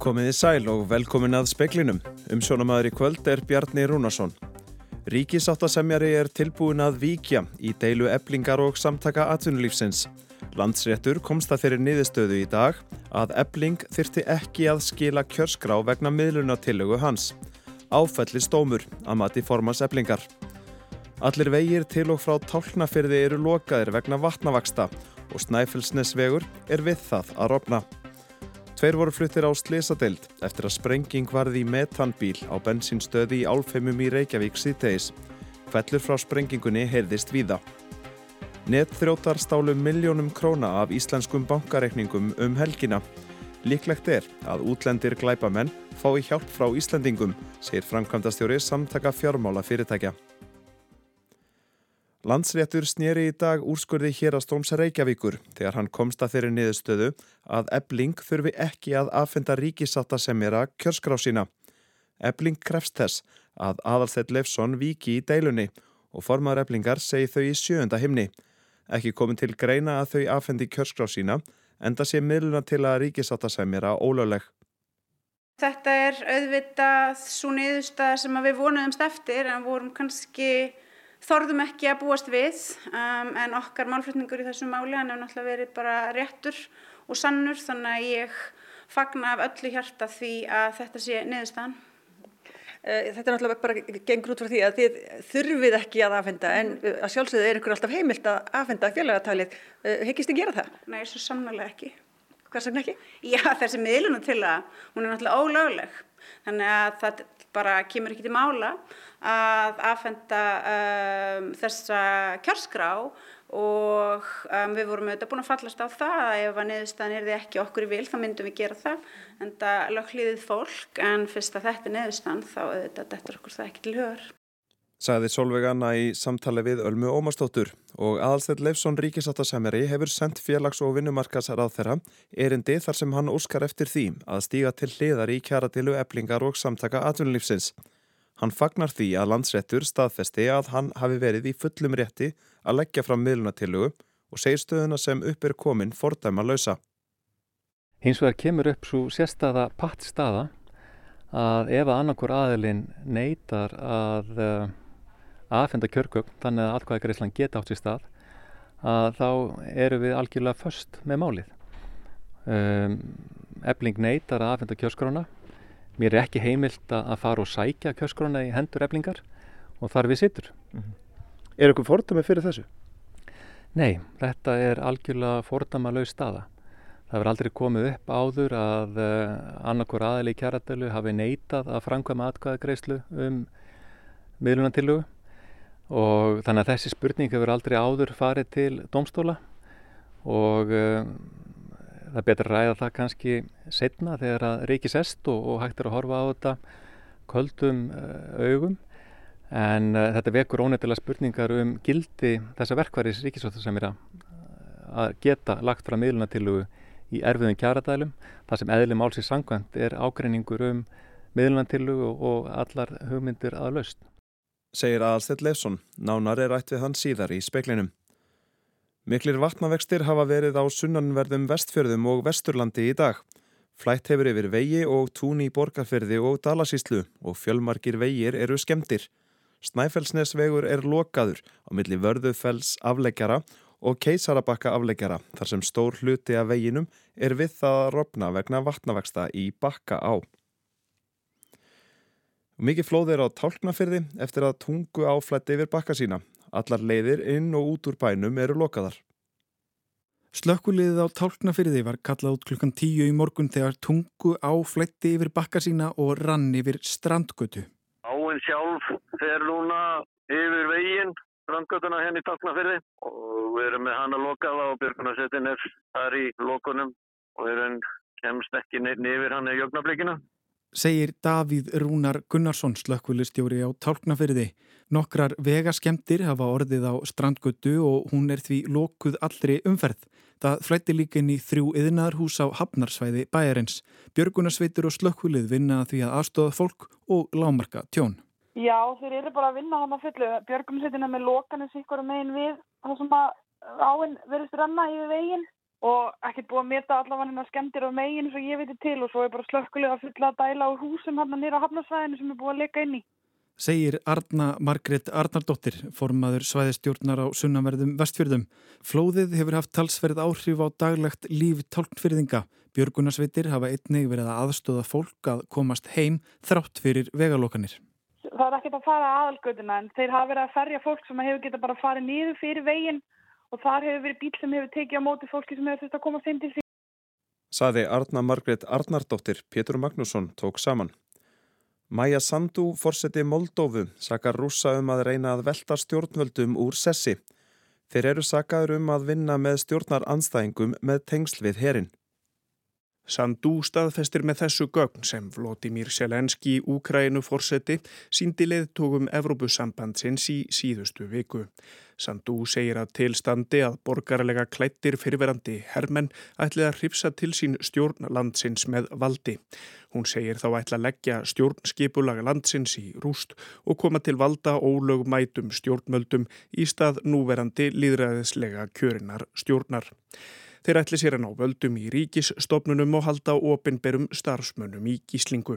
Komiði sæl og velkomin að speklinum. Umsjónamaður í kvöld er Bjarni Rúnarsson. Ríkisáttasemjari er tilbúin að víkja í deilu eblingar og samtaka atvinnulífsins. Landsréttur komst að þeirri niðurstöðu í dag að ebling þyrti ekki að skila kjörskrá vegna miðlunatillögu hans. Áfælli stómur að mati formas eblingar. Allir vegir til og frá tálknafyrði eru lokaðir vegna vatnavaksta og Snæfellsnesvegur er við það að rofna. Tveir voru fluttir á Slisadeild eftir að sprenging varði í metanbíl á bensinstöði í Álfheimum í Reykjavík síðtegis. Hvellur frá sprengingunni heyrðist víða. Netþrjótar stálu miljónum króna af íslenskum bankareikningum um helgina. Líklegt er að útlendir glæpamenn fái hjálp frá Íslandingum, segir framkvæmdastjóri samtaka fjármála fyrirtækja. Landsréttur snýri í dag úrskurði hér að Stróms Reykjavíkur þegar hann komst að þeirri niðurstöðu að ebling þurfi ekki að aðfenda ríkisatta sem er að kjörskrá sína. Ebling krefst þess að Adalsteit Leifsson viki í deilunni og formaður eblingar segi þau í sjöunda himni. Ekki komin til greina að þau aðfendi kjörskrá sína enda sé miðluna til að ríkisatta sem er að ólögleg. Þetta er auðvitað svo niðurstað sem við vonuðumst eftir en vorum kannski þorðum ekki að búast við um, en okkar málflutningur í þessu máli hann hefur náttúrulega verið bara réttur og sannur þannig að ég fagna af öllu hjarta því að þetta sé niðurstaðan. Þetta er náttúrulega bara gengur út frá því að þið þurfið ekki að afhenda en að sjálfsögðu er ykkur alltaf heimilt að afhenda félagatalið. Hekkist þið gera það? Nei, svo sannlega ekki. Hvers vegna ekki? Já, þessi miðlunum til að hún er náttúrulega ólögleg. Þannig að það bara kemur ekki til mála að afhenda um, þessa kjörskrá og um, við vorum auðvitað búin að fallast á það að ef að niðurstaðan er því ekki okkur í vil þá myndum við gera það en það lögklíðið fólk en fyrst að þetta er niðurstaðan þá auðvitað þetta er okkur það ekki til hugar. Saði Solveig Anna í samtali við Ölmu Ómarsdóttur og aðalstætt Leifsson ríkisáttasemjari hefur sendt félags- og vinnumarkasar á þeirra erindi þar sem hann óskar eftir því að stíga til hliðar í kjaratilu eblingar og samtaka atvinnulífsins. Hann fagnar því að landsrettur staðfesti að hann hafi verið í fullum rétti að leggja fram miðlunatilugu og segir stöðuna sem upp er komin fordæma lausa. Hins vegar kemur upp svo sérstaða pattstaða að ef að annarkur aðilinn neytar að uh, aðfenda kjörgögn þannig að atkvæðagreislan geta átt sér stað að þá eru við algjörlega först með málið. Um, ebling neytar að aðfenda kjörskrána mér er ekki heimilt að fara og sækja kjörskrána í hendur eblingar og þar við sittur. Mm -hmm. Er ykkur fordæmi fyrir þessu? Nei, þetta er algjörlega fordæma laus staða. Það verður aldrei komið upp áður að uh, annarkur aðili í kjaradölu hafi neitað að framkvæma atkvæðagreislu um miðlunartillugu og þannig að þessi spurning hefur aldrei áður farið til domstóla og uh, það er betra að ræða það kannski setna þegar að reiki sest og, og hægt er að horfa á þetta köldum uh, augum. En uh, þetta vekur ónefnilega spurningar um gildi þessa verkværis ríkisvöldu sem er að geta lagt frá miðlunatilugu í erfiðum kjaradælum það sem eðli málsins sangvænt er ágreiningur um miðlunatilugu og allar hugmyndir að laust segir Aðalstedt Leifsson. Nánar er rætt við hann síðar í speklinum. Miklir vatnavextir hafa verið á sunnanverðum vestfjörðum og vesturlandi í dag. Flætt hefur yfir vegi og tún í borgarferði og dalasíslu og fjölmarkir vegir eru skemdir. Snæfellsnesvegur er lokaður á milli vörðufells afleggjara og keisarabakka afleggjara þar sem stór hluti af veginum er við það að ropna vegna vatnavexta í bakka á. Mikið flóð er á tálknafyrði eftir að tungu áflætti yfir bakka sína. Allar leiðir inn og út úr bænum eru lokaðar. Slökkuliðið á tálknafyrði var kallað út klukkan tíu í morgun þegar tungu áflætti yfir bakka sína og rann yfir strandgötu. Áinn sjálf fer núna yfir veginn, strandgötuna henni í tálknafyrði og við erum með hana lokaða og björgunarsettin er þar í lokunum og við erum kemst ekki nefnir hann í jögnablikina segir Davíð Rúnar Gunnarsson slökkvölistjóri á Tálknafyrði. Nokkrar vegaskemtir hafa orðið á strandgötu og hún er því lokuð allri umferð. Það flætti líka inn í þrjú yðnaðarhús á Hafnarsvæði bæjarins. Björgunarsveitur og slökkvölið vinna því að aðstofa fólk og lámarka tjón. Já, þeir eru bara að vinna hann að fullu. Björgunarsveitina með lokanis ykkur megin við það sem að áinn verðist ranna yfir veginn og ekkert búið að meta allavega hennar skemmtir á meginn sem ég veitir til og svo er bara slökkulega að fylla að dæla á húsum hann nýra hafnarsvæðinu sem er búið að leka inn í. Segir Arna Margret Arnardóttir, formaður svæðistjórnar á sunnanverðum vestfjörðum. Flóðið hefur haft talsverð áhrif á daglegt líf tálknfyrðinga. Björgunarsveitir hafa einnig verið að aðstóða fólk að komast heim þrátt fyrir vegalokanir. Það er ekkert að fara aðalgötuna en þeir hafa verið að ferja fólk sem hefur getað bara farið niður fyrir veginn og þar hefur verið bíl sem hefur tekið á móti fólki sem hefur þurft að koma þeim til því. Saði Arna Margret Arnardóttir, Pétur Magnússon tók saman. Maja Sandu, fórseti Moldófu, sakar rúsa um að reyna að velta stjórnvöldum úr sessi. Þeir eru sakaður um að vinna með stjórnar anstæðingum með tengsl við herin. Sandú staðfestir með þessu gögn sem Vlodimir Selenski, Úkrænu fórseti, síndi leðtogum Evrópusambandsins í síðustu viku. Sandú segir að tilstandi að borgarlega klættir fyrirverandi hermenn ætli að hrifsa til sín stjórnlandsins með valdi. Hún segir þá ætla að leggja stjórnskipulaga landsins í rúst og koma til valda ólögmætum stjórnmöldum í stað núverandi líðræðislega kjörinar stjórnar. Þeir ætli sér að ná völdum í ríkisstofnunum og halda ofinberum starfsmönnum í gíslingu.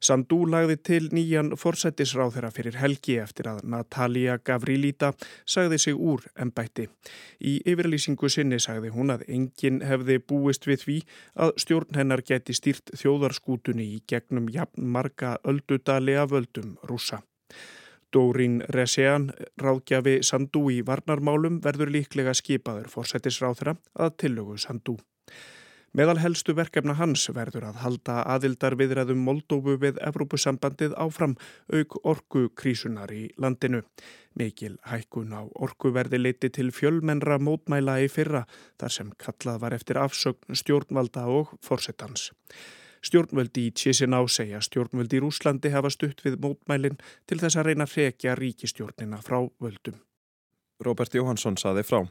Sandú lagði til nýjan forsættisráð þeirra fyrir helgi eftir að Natalia Gavrilita sagði sig úr ennbætti. Í yfirlýsingu sinni sagði hún að enginn hefði búist við því að stjórn hennar geti stýrt þjóðarskútunni í gegnum jafn marga öldudali af völdum rúsa. Dórin Resean, ráðgjafi Sandú í varnarmálum, verður líklega skipaður fórsættisráðra að tillögu Sandú. Meðal helstu verkefna hans verður að halda aðildar viðræðum Moldófu við Evrópusambandið áfram auk orkukrísunar í landinu. Mikil hækkun á orkuverði leiti til fjölmennra mótmæla í fyrra þar sem kallað var eftir afsögn stjórnvalda og fórsettans. Stjórnvöldi í Chisinau segja stjórnvöldi í Rúslandi hafa stutt við mótmælinn til þess að reyna að rekja ríkistjórnina frá völdum. Robert Jóhansson saði frá.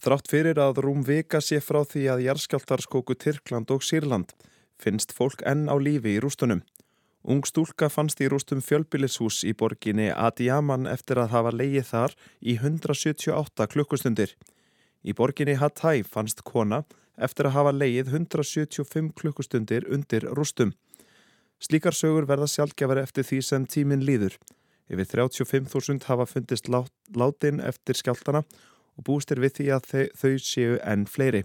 Þrátt fyrir að rúm vika sé frá því að jærskjáltar skóku Tyrkland og Sýrland finnst fólk enn á lífi í rústunum. Ung stúlka fannst í rústum fjölbillishús í borginni Adiyaman eftir að hafa leið þar í 178 klukkustundir. Í borginni Hatay fannst kona eftir að hafa leið 175 klukkustundir undir rústum. Slíkar sögur verða sjálfgjafari eftir því sem tíminn líður. Yfir 35.000 hafa fundist lát, látin eftir skjáltana og bústir við því að þau, þau séu enn fleiri.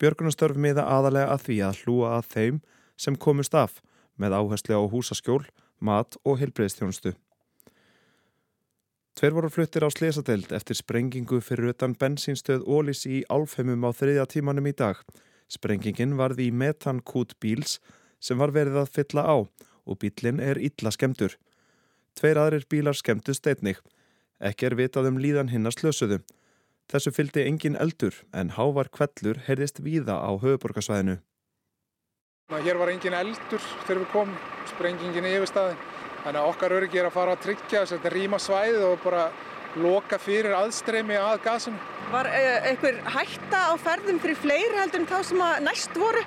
Björgunastörf miða aðalega að því að hlúa að þeim sem komust af með áherslu á húsaskjól, mat og heilbreyðstjónustu. Tver voru fluttir á slesadeild eftir sprengingu fyrir utan bensínstöð Ólís í álfheimum á þriðja tímanum í dag. Sprengingin varði í metankút bíls sem var verið að fylla á og bílinn er illa skemdur. Tveir aðrir bílar skemdust einnig. Ekki er vitað um líðan hinn að slösuðu. Þessu fylgdi engin eldur en hávar kvellur heyrðist víða á höfuborgarsvæðinu. Hér var engin eldur þegar við komum, sprengingin í yfirstaði. Þannig að okkar öryggi er að fara að tryggja þess að þetta rýma svæðið og bara loka fyrir aðstreymi að gasinu. Var einhver hætta á ferðum fyrir fleiri heldur en þá sem að næst voru?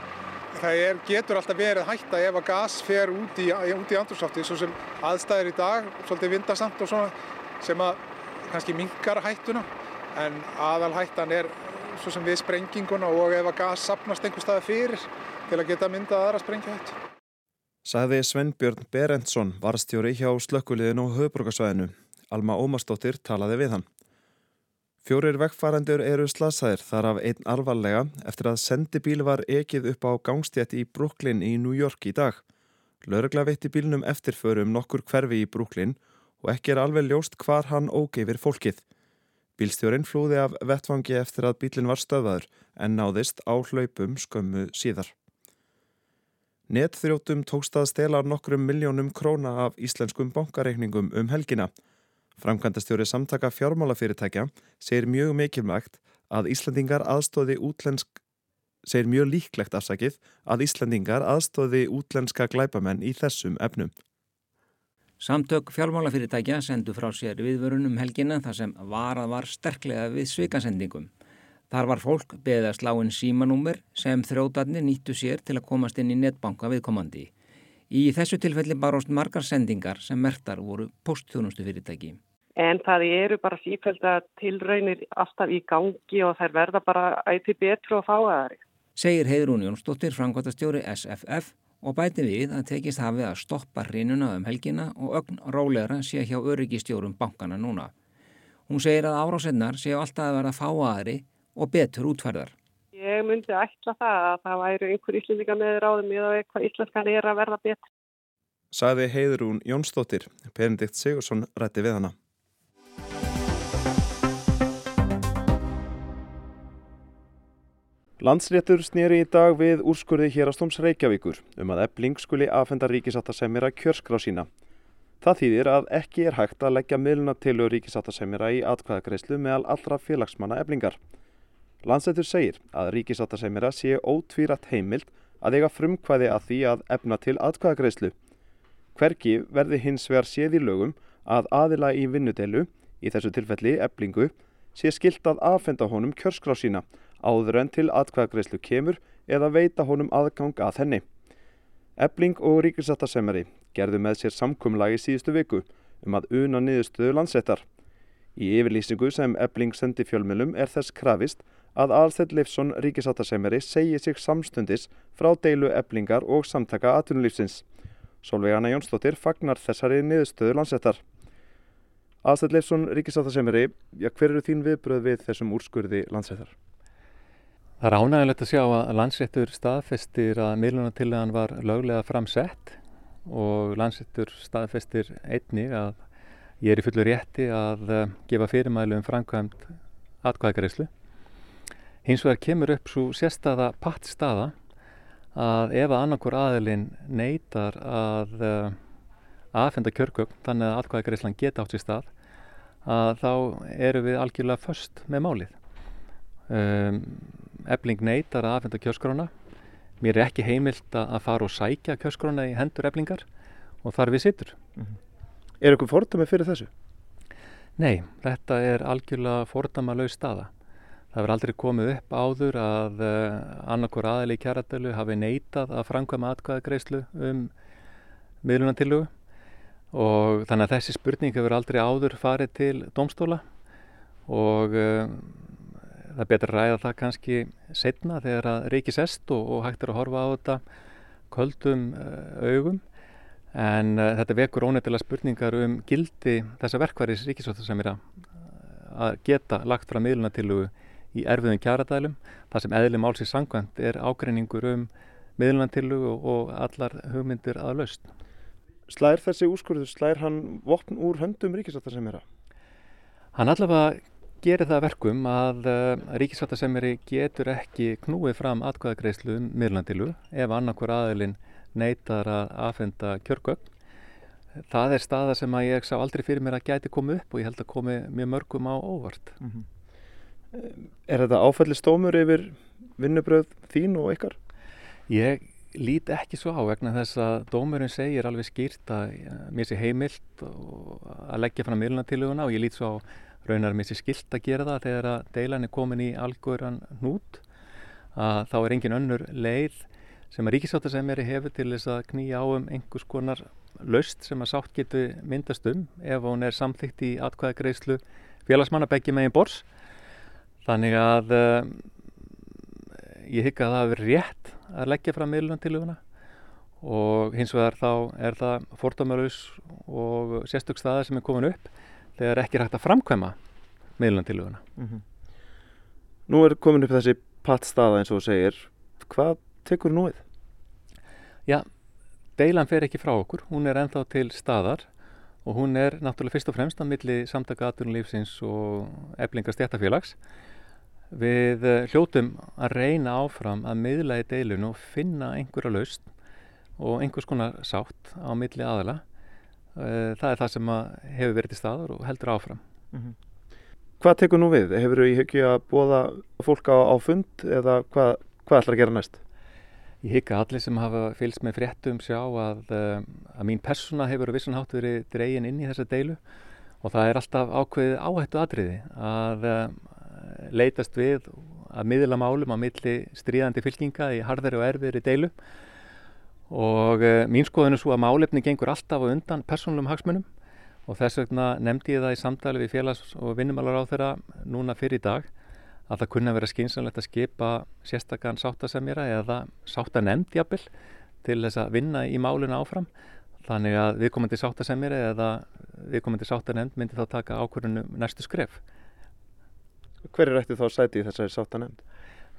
Það er, getur alltaf verið hætta ef að gas fer út í, í andrúrsátti, svo sem aðstæðir í dag, svolítið vindasamt og svona, sem að kannski mingar hættuna. En aðal hættan er svo sem við sprenginguna og ef að gas sapnast einhver staði fyrir til að geta myndað aðra sprengihættu. Saði Svenbjörn Berendsson, varstjóri hjá slökkuliðin og höfbrukarsvæðinu. Alma Ómarsdóttir talaði við hann. Fjórir vekkfærandur eru slasaðir þar af einn alvarlega eftir að sendibíl var ekið upp á gangstjætt í Brooklyn í New York í dag. Lörgla veitti bílnum eftirförum nokkur hverfi í Brooklyn og ekki er alveg ljóst hvar hann ógeifir fólkið. Bílstjórin flúði af vettfangi eftir að bílinn var stöðaður en náðist á hlaupum skömmu síðar. Netþrjótum tókst að stela nokkrum miljónum króna af íslenskum bankareikningum um helgina. Framkvæmdastjóri samtaka fjármálafyrirtækja segir mjög mikilvægt að Íslandingar aðstóði útlensk segir mjög líklegt afsakið að Íslandingar aðstóði útlenska glæpamenn í þessum efnum. Samtök fjármálafyrirtækja sendu frá sér viðvörunum helgina þar sem varað var sterklega við svikasendingum. Þar var fólk beðið að slá inn símanúmer sem þrótarnir nýttu sér til að komast inn í netbanka viðkomandi. Í þessu tilfelli baróst margar sendingar sem mertar voru postþjónustu fyrirtæki. En það eru bara sífælda tilraunir alltaf í gangi og þær verða bara ætti betru og fáaðari. Segir Heiðrún Jónsdóttir, frangvátastjóri SFF og bæti við að tekist hafi að stoppa hrinuna um helgina og ögn rólegra sé hjá öryggistjórum bankana núna. Hún segir að árásennar séu alltaf að vera fáaðari og betur útferðar. Ég myndi ætla það að það væru einhver íslendinga með ráðum eða eitthvað íslenskan er að verða betur. Saði Heiðrún Jónsdóttir, Benedikt Sigursson rætti við hana. Landsréttur snýri í dag við úrskurði hérastóms Reykjavíkur um að ebling skuli aðfenda ríkisáttasemjara kjörskrá sína. Það þýðir að ekki er hægt að leggja miðluna til ríkisáttasemjara í atkvæðagreyslu meðal allra félagsmanna eblingar. Landsréttur segir að ríkisáttasemjara sé ótvírat heimild að eiga frumkvæði að því að efna til atkvæðagreyslu. Hverki verði hins vegar séð í lögum að aðila í vinnudelu, í þessu tilfelli eblingu, sé skilt að aðfenda honum kjörskrá sína áður en til atkvæðagreyslu kemur eða veita honum aðgang að henni. Ebling og ríkisættasemari gerðu með sér samkumlagi síðustu viku um að una niðurstöðu landsettar. Í yfirlýsingu sem Ebling sendi fjölmjölum er þess krafist að Alþedd Leifsson ríkisættasemari segi sig samstundis frá deilu Eblingar og samtaka aðtunulífsins. Solveig Anna Jónsdóttir fagnar þessari niðurstöðu landsettar. Alþedd Leifsson ríkisættasemari, ja, hver eru þín viðbröð við þessum úrskurði landsettar? Það er ánægilegt að sjá að landsréttur staðfestir að miðlunartillagan var löglega framsett og landsréttur staðfestir einnig að ég er í fullu rétti að gefa fyrirmælu um framkvæmt atkvæðgreyslu. Hins vegar kemur upp svo sérstaða pattstaða að ef að annarkur aðilinn neytar að uh, aðfenda kjörgögn þannig að atkvæðgreyslan geta átt sér stað að þá eru við algjörlega först með málið. Um, ebling neytar að aðfenda kjöskrána mér er ekki heimilt að fara og sækja kjöskrána í hendur eblingar og þar við sittur mm -hmm. Er ykkur fordami fyrir þessu? Nei, þetta er algjörlega fordama laus staða það verður aldrei komið upp áður að uh, annarkur aðli í kjaradölu hafi neytað að framkvæma atkvæðagreyslu um miðlunantillugu og þannig að þessi spurning hefur aldrei áður farið til domstóla og uh, það er betra að ræða það kannski setna þegar að ríkis est og, og hægt er að horfa á þetta köldum uh, augum. En uh, þetta vekur ónefnilega spurningar um gildi þessa verkværis ríkisvölda sem er að geta lagt frá miðlunatilugu í erfiðum kjaradælum það sem eðli málsins sangvænt er ágreiningur um miðlunatilugu og allar hugmyndir að laust. Slær þessi úrskurður, slær hann vopn úr höndum ríkisvölda sem er að? Hann allavega gerir það verkum að eh, ríkisvættasemjari getur ekki knúið fram atkvæðagreyslu um miðlandilu ef annarkur aðilinn neytar að aðfenda kjörgögn. Það er staða sem að ég sá aldrei fyrir mér að gæti komið upp og ég held að komi mjög mörgum á óvart. Mm -hmm. Er þetta áfællistómur yfir vinnubröð þín og ykkar? Ég lít ekki svo á vegna þess að dómurinn segir alveg skýrt að mér sé heimilt að leggja fram miðlantiluguna og ég lít svo á raunar með sér skilt að gera það þegar að deilan er komin í algöran hnút að þá er engin önnur leið sem að ríkisáttasemjari hefur til þess að knýja á um einhvers konar löst sem að sátt getur myndast um ef hún er samþygt í atkvæðagreyslu félagsmannabækji megin bors þannig að uh, ég hygg að það hefur rétt að leggja fram meðlunum til huguna og hins vegar þá er það fordómarus og sérstök staða sem er komin upp þegar ekki hægt að framkvæma miðlunartiluguna. Mm -hmm. Nú er komin upp þessi pattstaða eins og segir. Hvað tekur nú við? Já, deilan fer ekki frá okkur. Hún er ennþá til staðar og hún er náttúrulega fyrst og fremst að milli samtaka aðtunulífsins og eblingar stjættafélags. Við eh, hljótum að reyna áfram að miðla í deilun og finna einhverja laust og einhvers konar sátt á milli aðala Eh, það er það sem hefur verið til staður og heldur áfram mm -hmm. Hvað tekur nú við? Hefur þú í hugju að bóða fólk á, á fund eða hvað, hvað ætlar að gera næst? Ég hygga allir sem hafa fylgst með fréttum sjá að, eh, að mín persóna hefur vissanhátt verið dregin inn í þessa deilu og það er alltaf ákveðið áhættu atriði að leitast við að miðla málum á milli stríðandi fylkinga í harðari og erfiðri deilu. Og uh, mín skoðun er svo að málefni gengur alltaf á undan persónulegum hagsmunum. Og þess vegna nefndi ég það í samtali við félags- og vinnumálar á þeirra núna fyrir í dag að það kunna vera skynsanlegt að skipa sérstakann sáttasemjara eða sáttanemnd jafnvel til þess að vinna í máluna áfram. Þannig að viðkomandi sáttasemjari eða viðkomandi sáttanemnd myndi þá taka ákvörðunum næstu skref. Hver er ætti þá sæti í þessari sáttanemnd?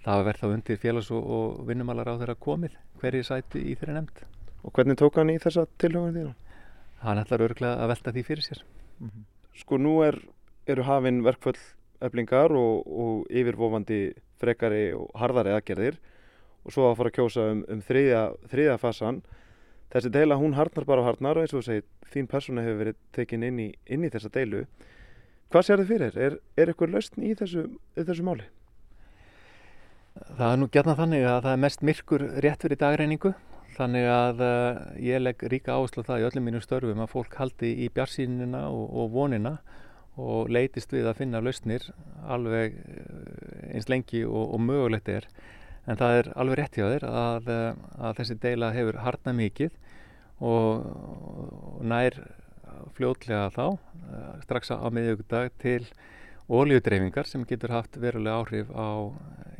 Það verð þá undir félags- og vinnumálar á þeirra komið hverju sæti í þeirra nefnd. Og hvernig tók hann í þessa tilhjóðan þínu? Hann ætlar örgulega að velta því fyrir sér. Mm -hmm. Sko nú er, eru hafinn verkföll eflingar og, og yfirvofandi frekari og harðari aðgerðir og svo að fara að kjósa um, um þriðja, þriðja fasan. Þessi deila hún harnar bara og harnar og eins og þú segir þín persóna hefur verið tekin inn í, inn í þessa deilu. Hvað sér þið fyrir? Er, er eitthvað lausn í þessu, í þessu máli? Það er nú gætna þannig að það er mest myrkur rétt fyrir dagreiningu þannig að uh, ég legg ríka áherslu það í öllum mínum störfum að fólk haldi í bjarsínina og, og vonina og leitist við að finna lausnir alveg eins lengi og, og mögulegt er en það er alveg rétt hjá þér að, að þessi deila hefur harnað mikið og nær fljótlega þá strax á miðjögdag til ólíudreyfingar sem getur haft verulega áhrif á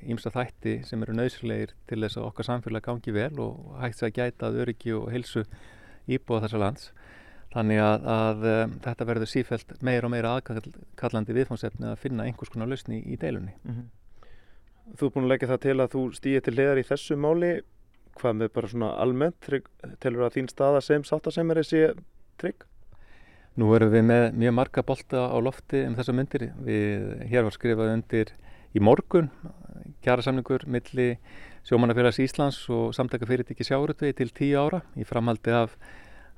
ímsa þætti sem eru nöðslegir til þess að okkar samfélag gangi vel og hægt að gæta að öryggi og helsu íbúa þessa lands. Þannig að, að um, þetta verður sífælt meira og meira aðkallandi viðfánsefni að finna einhvers konar lausni í deilunni. Mm -hmm. Þú er búin að leggja það til að þú stýðir til leðar í þessu máli. Hvað með bara svona almennt, telur að þín staða sem sáttasemari sé trygg? Nú erum við með mjög marga bolta á lofti um þessa myndir. Við, hér var skrifað undir í morgun kjærasamningur milli sjómannafélags Íslands og samtaka fyrirtæki sjárutvegi til tíu ára í framhaldi af,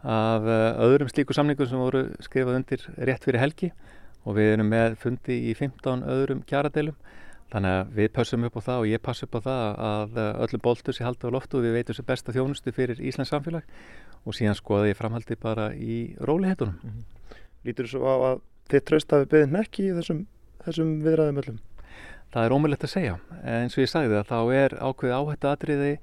af öðrum slíku samningum sem voru skrifað undir rétt fyrir helgi og við erum með fundi í 15 öðrum kjæradeilum þannig að við passum upp á það og ég pass upp á það að öllum boltur sé haldi á loftu og við veitum sem besta þjónustu fyrir Íslands samfélag og síðan skoða ég framhaldi bara í rólihettunum. Mm -hmm. Lítur þú svo á að þið tröst hafi beðið nekki í þessum, þessum viðræðum öllum? Það er ómulett að segja, eins og ég sagði það, þá er ákveð áhættu atriði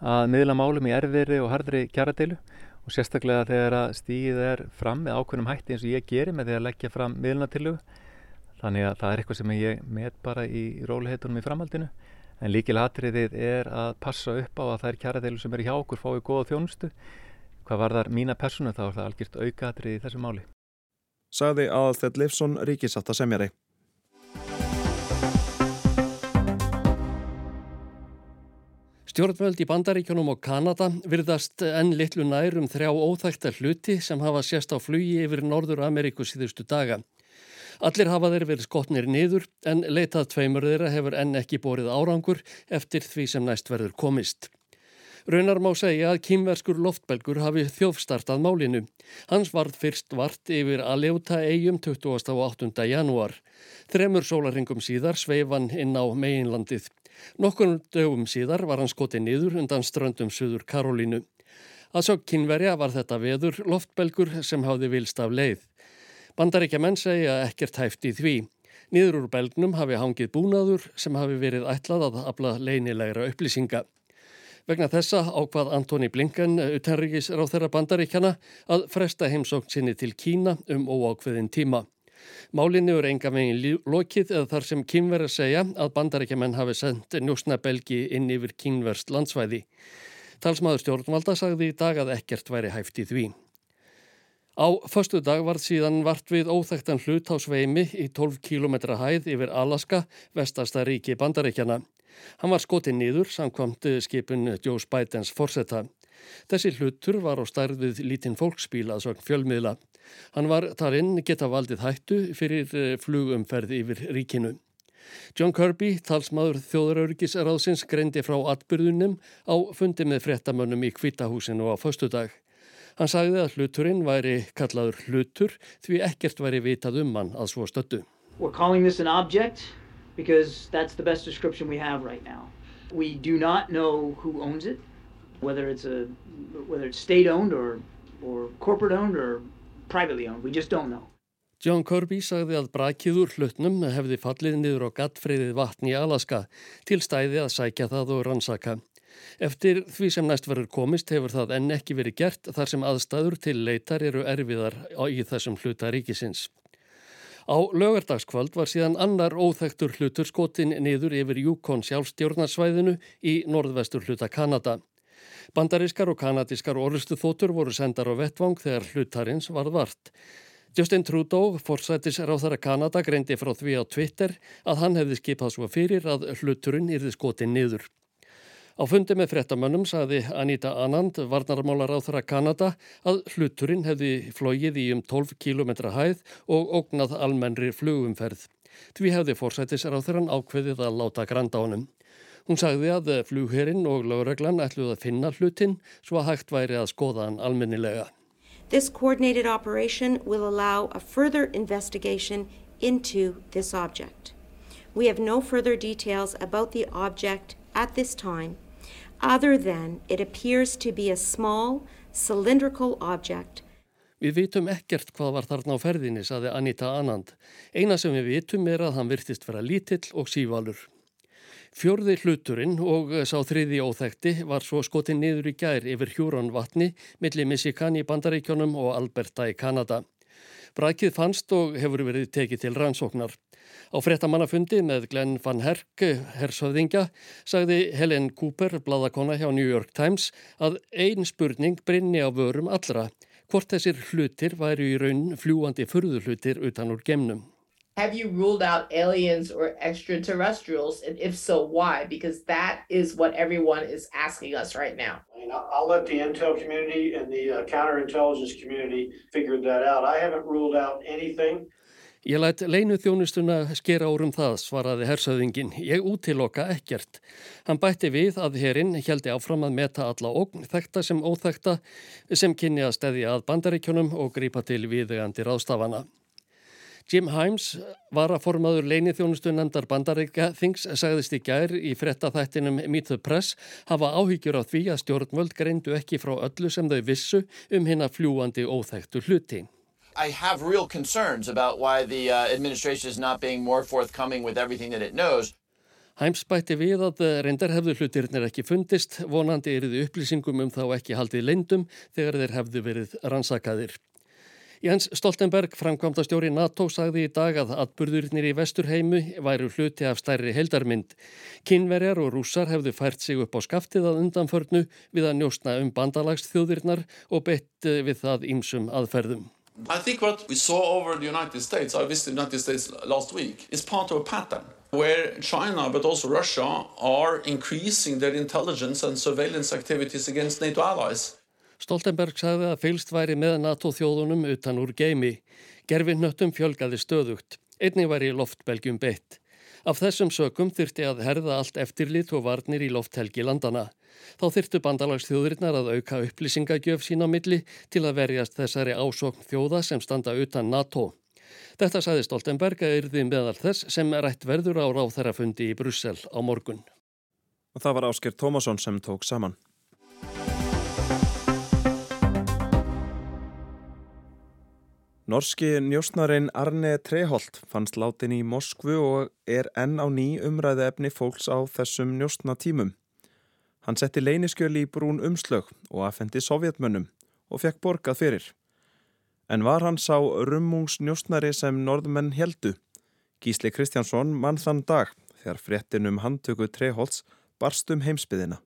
að miðla málum í erfiðri og hardri kjaradeilu og sérstaklega þegar að stíð er fram með ákveðnum hætti eins og ég gerir með því að leggja fram miðlunatilugu. Þannig að það er eitthvað sem ég met bara í róliheitunum í framhaldinu. En líkil atriðið er að passa upp á að það er kjaradeilu sem eru hjá okkur fái góða þjónustu. Hvað var þar mína personu þá er það algjört auka atriði í þessu máli. Sagði Aðalstedd Leifsson ríkisátta semjari. Stjórnvöld í Bandaríkjunum og Kanada virðast enn litlu nærum þrjá óþægta hluti sem hafa sést á flugi yfir Norður Ameríku síðustu daga. Allir hafa þeir verið skotnir niður en leitað tveimur þeirra hefur enn ekki borið árangur eftir því sem næst verður komist. Raunar má segja að kýmverskur loftbelgur hafi þjófstartað málinu. Hans varð fyrst vart yfir Aleuta eigum 28. janúar. Þremur sólaringum síðar sveifan inn á meginlandið. Nokkur dögum síðar var hann skotið niður undan ströndum Suður Karolínu. Að svo kynverja var þetta veður loftbelgur sem hafði vilst af leið. Bandaríkja menn segja ekkert hæft í því. Niður úr belgnum hafi hangið búnaður sem hafi verið ætlað að afla leinilegra upplýsinga. Vegna þessa ákvað Antoni Blinken, utenríkis ráð þeirra bandaríkjana, að fresta heimsókn sinni til Kína um óákveðin tíma. Málinni er enga veginn lokið eða þar sem kynver að segja að bandaríkjaman hafi sendt njósna belgi inn yfir kynverst landsvæði. Talsmaður stjórnvalda sagði í dag að ekkert væri hæft í því. Á förstu dag var síðan vart við óþægtan hlut á sveimi í 12 km hæð yfir Alaska, vestasta ríki bandaríkjana. Hann var skotið niður samkvamt skipun Joe Bidens forsetta. Þessi hlutur var á stærðið lítinn fólksbíl að sögn fjölmiðla. Hann var tarinn geta valdið hættu fyrir flugumferð yfir ríkinu. John Kirby, talsmaður þjóðarörgisráðsins, greindi frá atbyrðunum á fundi með frettamönnum í kvítahúsinu á föstudag. Hann sagði að hluturinn væri kallaður hlutur því ekkert væri vitað um hann að svo stöttu. We're calling this an object because that's the best description we have right now. We do not know who owns it, whether it's a whether it's state owned or or corporate owned or privately owned. We just don't know. John Kirby sagði að brakið úr hlutnum hefði fallið niður á gattfriðið vatn í Alaska til stæði að sækja það og rannsaka. Eftir því sem næst verður komist hefur það enn ekki verið gert þar sem aðstæður til leitar eru erfiðar í þessum hluta ríkisins. Á lögardagskvöld var síðan annar óþektur hlutur skotin niður yfir Júkon sjálfstjórnarsvæðinu í norðvestur hluta Kanada. Bandarískar og kanadískar orðustu þótur voru sendar á vettvang þegar hlutarins var vart. Justin Trudeau, forsættis ráþara Kanada, greindi frá því á Twitter að hann hefði skipað svo fyrir að hluturinn yrði skotin niður. Á fundi með frettamönnum saði Anita Anand, varnarmálar á þeirra Kanada, að hluturinn hefði flóið í um 12 km hæð og ógnað almennri flugumferð. Því hefði fórsættisar á þeirran ákveðið að láta granda honum. Hún sagði að flugherinn og lögreglan ætluð að finna hlutin svo að hægt væri að skoða hann almennilega. This coordinated operation will allow a further investigation into this object. We have no further details about the object at this time other than it appears to be a small cylindrical object. Við vitum ekkert hvað var þarna á ferðinni, saði Anita Anand. Eina sem við vitum er að hann virtist vera lítill og sívalur. Fjörði hluturinn og sá þriði óþekti var svo skotið niður í gær yfir hjúran vatni millir Michigan í Bandaríkjónum og Alberta í Kanada. Brakið fannst og hefur verið tekið til rannsóknar. Á frettamannafundi með Glenn van Herk, hersöðingja, sagði Helen Cooper, bladakona hjá New York Times, að ein spurning brinni á vörum allra, hvort þessir hlutir væri í raun fljúandi furðuhlutir utan úr gemnum. Have you ruled out aliens or extraterrestrials? And if so, why? Because that is what everyone is asking us right now. I'll let the intel community and the uh, counterintelligence community figure that out. I haven't ruled out anything. Ég lætt leinu þjónustuna skera árum það, svaraði hersöðingin. Ég útiloka ekkert. Hann bætti við að herinn heldi áfram að meta alla ógn, þekta sem óþekta, sem kynni að stedja að bandaríkjónum og grípa til viðegandi ráðstafana. Jim Himes var að formaður leini þjónustu nefndar bandaríka þings sagðist í gær í frettaþættinum Meet the Press hafa áhyggjur á því að stjórnvöld greindu ekki frá öllu sem þau vissu um hinn að fljúandi óþektu hluti. I have real concerns about why the uh, administration is not being more forthcoming with everything that it knows. Hæms bætti við að uh, reyndar hefðu hlutirnir ekki fundist, vonandi eriði upplýsingum um þá ekki haldið leindum þegar þeir hefðu verið rannsakaðir. Jens Stoltenberg, framkvæmda stjóri NATO, sagði í dag að atburðurinnir í vesturheimu væru hluti af stærri heldarmynd. Kinnverjar og rússar hefðu fært sig upp á skaftið að undanförnu við að njóstna um bandalagsþjóðirnar og bett uh, við það ímsum aðferðum. I think what we saw over the United States, I visited the United States last week, is part of a pattern where China but also Russia are increasing their intelligence and surveillance activities against NATO allies. Stoltenberg sagði að fylst væri með NATO þjóðunum utan úr geimi. Gerfinnöttum fjölgaði stöðugt. Einnig væri loftbelgjum beitt. Af þessum sökum þyrti að herða allt eftirlit og varnir í lofthelgi landana. Þá þyrtu bandalagsþjóðurinnar að auka upplýsingagjöf sína milli til að verjast þessari ásokn þjóða sem standa utan NATO. Þetta saði Stoltenberg að yrði meðal þess sem rætt verður á ráþærafundi í Brussel á morgun. Og það var Ásker Tómasson sem tók saman. Norski njósnarein Arne Treholt fannst látin í Moskvu og er enn á ný umræði efni fólks á þessum njósnatímum. Hann setti leyniskjöli í brún umslög og aðfendi sovjetmönnum og fekk borgað fyrir. En var hann sá rummungsnjósnari sem norðmenn heldu? Gísli Kristjánsson mann þann dag þegar fréttin um handtöku Treholts barst um heimsbyðina.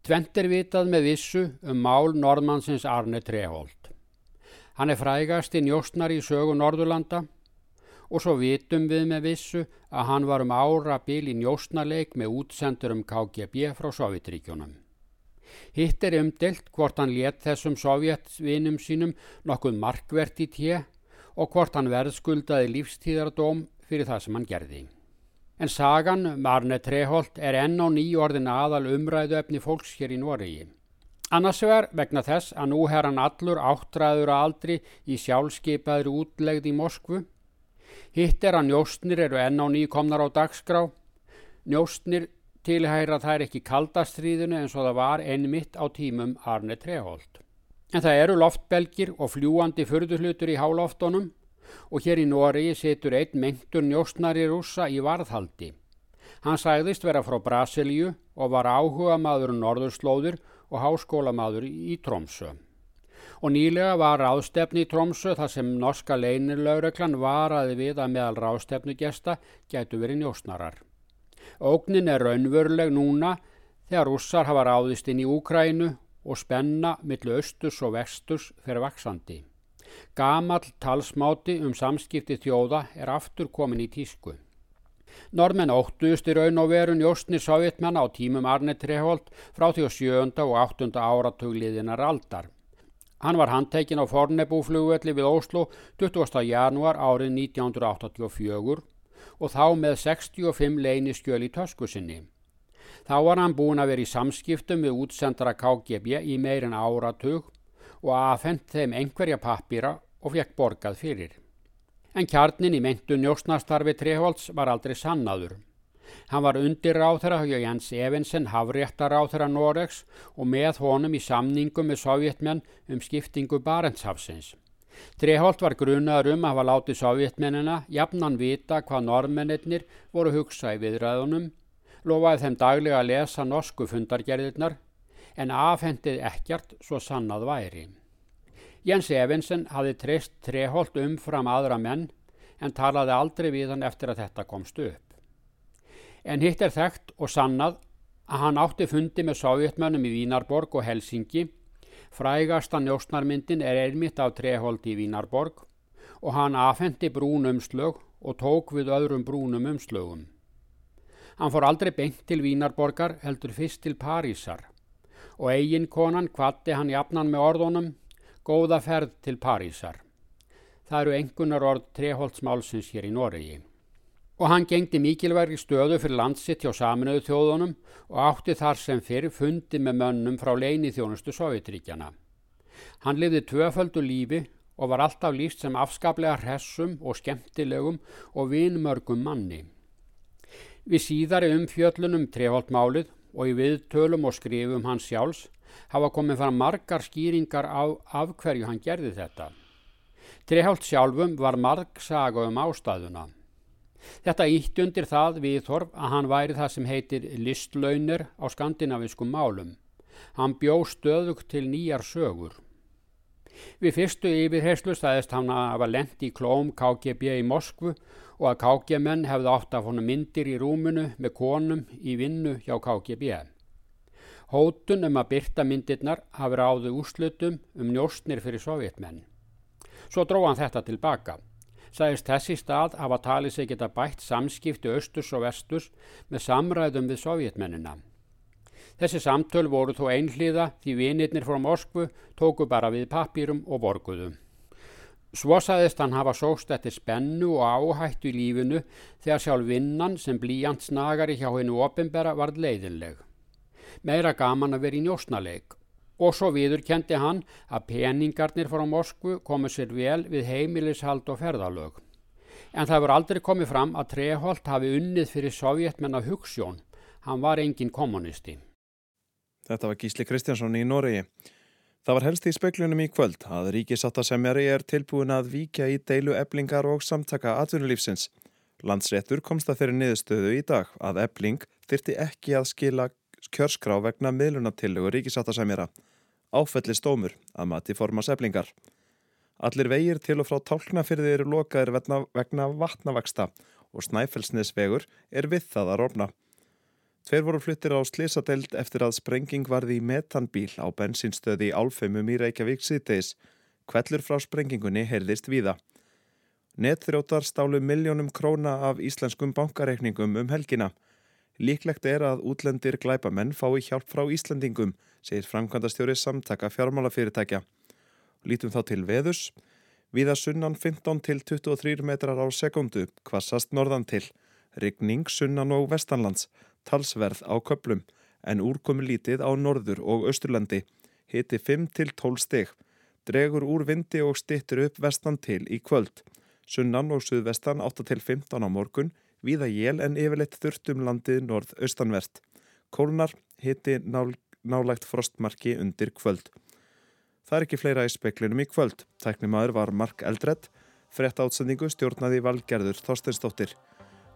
Tvent er vitað með vissu um mál norðmannsins Arne Treholt. Hann er frægast í njóstnar í sögu Norðurlanda og svo vitum við með vissu að hann var um ára bíl í njóstnarleik með útsendur um KGB frá Sovjetríkjónum. Hitt er umdelt hvort hann let þessum sovjetsvinum sínum nokkuð markvert í tje og hvort hann verðskuldaði lífstíðardóm fyrir það sem hann gerði. En sagan Marne Treholt er enn á nýjordin aðal umræðu efni fólks hér í Noregi. Annars vegar vegna þess að nú er hann allur áttræður að aldri í sjálfskeipaður útlegð í Moskvu. Hitt er að njóstnir eru enn á nýkomnar á dagskrá. Njóstnir tilhæra þær ekki kaldastriðinu eins og það var ennmitt á tímum Arne Treholt. En það eru loftbelgir og fljúandi fyrðuhlutur í háloftunum og hér í Nóri setur einn mengtur njóstnari rúsa í varðhaldi. Hann sæðist vera frá Brasilíu og var áhuga maður Norðurslóðir og háskóla maður í Trómsö. Og nýlega var ráðstefni í Trómsö þar sem norska leinilaureglan varaði við að meðal ráðstefnugesta gætu verið njósnarar. Ógnin er raunveruleg núna þegar russar hafa ráðist inn í Úkrænu og spenna millu austurs og vesturs fyrir vaksandi. Gamal talsmáti um samskipti þjóða er aftur komin í tísku. Normenn óttuðust í raun og veru njóstni sovjetmenn á tímum Arne Treholt frá því á sjönda og áttunda áratugliðinar aldar. Hann var handtekinn á Fornebúflugvelli við Óslo 20. januar árið 1984 og þá með 65 leyniskjöl í tösku sinni. Þá var hann búin að vera í samskiptum við útsendara KGB í meirin áratug og aðfendt þeim einhverja pappýra og fekk borgað fyrir. En kjarnin í meintu njósnastarfi Treholts var aldrei sannaður. Hann var undir ráþara hjá Jens Evensen hafréttar ráþara Noregs og með honum í samningum með sovjetmenn um skiptingu Barentshafsins. Treholt var grunaður um að hafa látið sovjetmennina jafnan vita hvað normennir voru hugsa í viðræðunum, lofaði þeim daglega að lesa norsku fundargerðirnar en afhendið ekkert svo sannað væri. Jens Evensen hafi treyst treholt umfram aðra menn en talaði aldrei við hann eftir að þetta komst upp. En hitt er þekkt og sannað að hann átti fundi með sovjetmönnum í Vínarborg og Helsingi. Frægasta njóstnarmyndin er einmitt af treholt í Vínarborg og hann afhendi brún umslög og tók við öðrum brúnum umslögum. Hann fór aldrei beint til Vínarborgar heldur fyrst til Parísar og eigin konan kvatti hann jafnan með orðunum góða ferð til Parísar. Það eru engunar orð treholtsmálsins hér í Noregi. Og hann gengdi mikilvægi stöðu fyrir landsitt hjá saminuðu þjóðunum og átti þar sem fyrir fundi með mönnum frá leini þjónustu Sovjetríkjana. Hann lifði tvöföldu lífi og var alltaf líst sem afskaplega hressum og skemmtilegum og vinmörgum manni. Við síðari umfjöllunum treholtmálið og í viðtölum og skrifum hans sjálfs hafa komið fram margar skýringar á af hverju hann gerði þetta. Trehált sjálfum var marg saga um ástæðuna. Þetta ítt undir það viðþorf að hann væri það sem heitir listlaunir á skandinaviskum málum. Hann bjó stöðug til nýjar sögur. Við fyrstu yfirherslu staðist hann að hafa lendi í klóm KGB í Moskvu og að KGM-menn hefði átt af honum myndir í rúmunu með konum í vinnu hjá KGB. Hótun um að byrta myndirnar hafi ráðu úrslutum um njóstnir fyrir sovjetmenn. Svo dróð hann þetta tilbaka. Sæðist þessi stað hafa talið sig geta bætt samskipti austurs og vesturs með samræðum við sovjetmennina. Þessi samtöl voru þó einhliða því vinirnir frá Moskvu tóku bara við papýrum og borguðum. Svo saðist hann hafa sóst eftir spennu og áhættu í lífinu þegar sjálf vinnan sem blíjant snagari hjá hennu opimbera varð leiðinleg. Meira gaman að vera í njósnaleik og svo viður kendi hann að peningarnir frá Moskvu komu sér vel við heimilishald og ferðalög. En það voru aldrei komið fram að Treholt hafi unnið fyrir sovjetmenna hugssjón. Hann var engin kommunisti. Þetta var Gísli Kristjánsson í Noregi. Það var helst í speklunum í kvöld að ríkisáttasemjari er tilbúin að víkja í deilu eblingar og samtaka atvinnulífsins. Landsréttur komst að þeirri niðurstöðu í dag að ebling þyrti ekki að skila kjörskrá vegna miðlunatillögu ríkisáttasemjara. Áfelli stómur að mati formas eblingar. Allir vegir til og frá tálknafyrði eru lokaðir vegna vatnavaksta og snæfellsnesvegur er við það að rofna. Tveir voru fluttir á slisadeld eftir að sprenging varði í metanbíl á bensinstöði í Álfeimum í Reykjavík síðdeis. Kvellur frá sprengingunni heyrðist víða. Netþrjótar stálu miljónum króna af íslenskum bankareikningum um helgina. Líklegt er að útlendir glæpamenn fái hjálp frá Íslandingum, segir framkvæmdastjóri samtaka fjármálafyrirtækja. Lítum þá til veðus. Víða sunnan 15 til 23 metrar á sekundu, kvassast norðan til. Rigning sunnan og vestanlands talsverð á köplum en úrkomi lítið á norður og austurlandi, hiti 5-12 steg, dregur úr vindi og stittur upp vestan til í kvöld. Sunnan og suðvestan 8-15 á morgun, víða jél en yfirleitt þurftum landið norð-austanvert. Kólnar hiti nál, nálægt frostmarki undir kvöld. Það er ekki fleira í speklinum í kvöld. Tæknimaður var Mark Eldredd, frett átsendingu stjórnaði valgerður Þorsteinstóttir.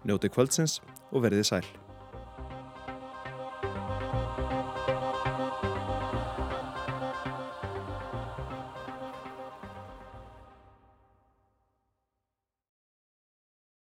Njóti kvöldsins og verðið sæl.